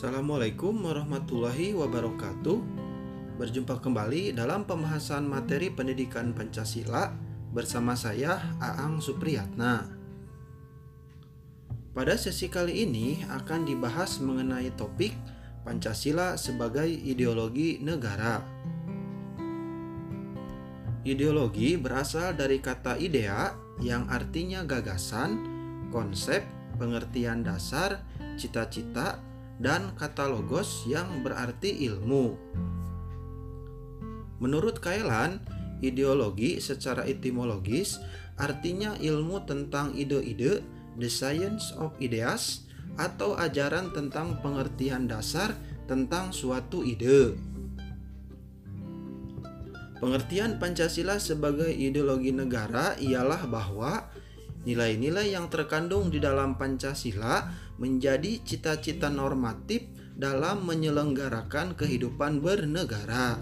Assalamualaikum warahmatullahi wabarakatuh. Berjumpa kembali dalam pembahasan materi pendidikan Pancasila bersama saya Aang Supriyatna. Pada sesi kali ini akan dibahas mengenai topik Pancasila sebagai ideologi negara. Ideologi berasal dari kata idea yang artinya gagasan, konsep, pengertian dasar, cita-cita, dan kata logos yang berarti ilmu. Menurut Kailan, ideologi secara etimologis artinya ilmu tentang ide-ide, the science of ideas, atau ajaran tentang pengertian dasar tentang suatu ide. Pengertian Pancasila sebagai ideologi negara ialah bahwa nilai-nilai yang terkandung di dalam Pancasila menjadi cita-cita normatif dalam menyelenggarakan kehidupan bernegara.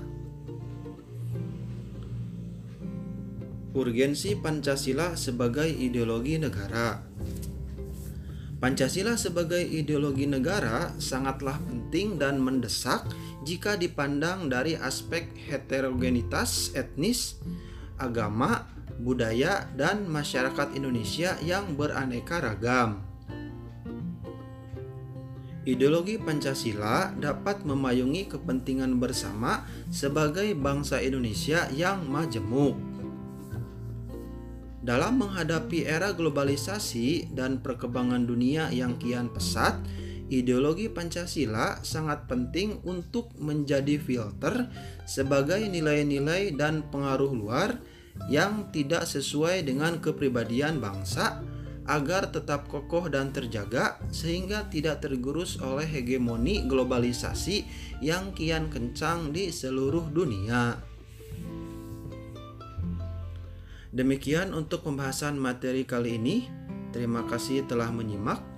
Urgensi Pancasila sebagai ideologi negara. Pancasila sebagai ideologi negara sangatlah penting dan mendesak jika dipandang dari aspek heterogenitas etnis, agama, budaya, dan masyarakat Indonesia yang beraneka ragam. Ideologi Pancasila dapat memayungi kepentingan bersama sebagai bangsa Indonesia yang majemuk. Dalam menghadapi era globalisasi dan perkembangan dunia yang kian pesat, ideologi Pancasila sangat penting untuk menjadi filter sebagai nilai-nilai dan pengaruh luar yang tidak sesuai dengan kepribadian bangsa agar tetap kokoh dan terjaga sehingga tidak tergerus oleh hegemoni globalisasi yang kian kencang di seluruh dunia. Demikian untuk pembahasan materi kali ini. Terima kasih telah menyimak.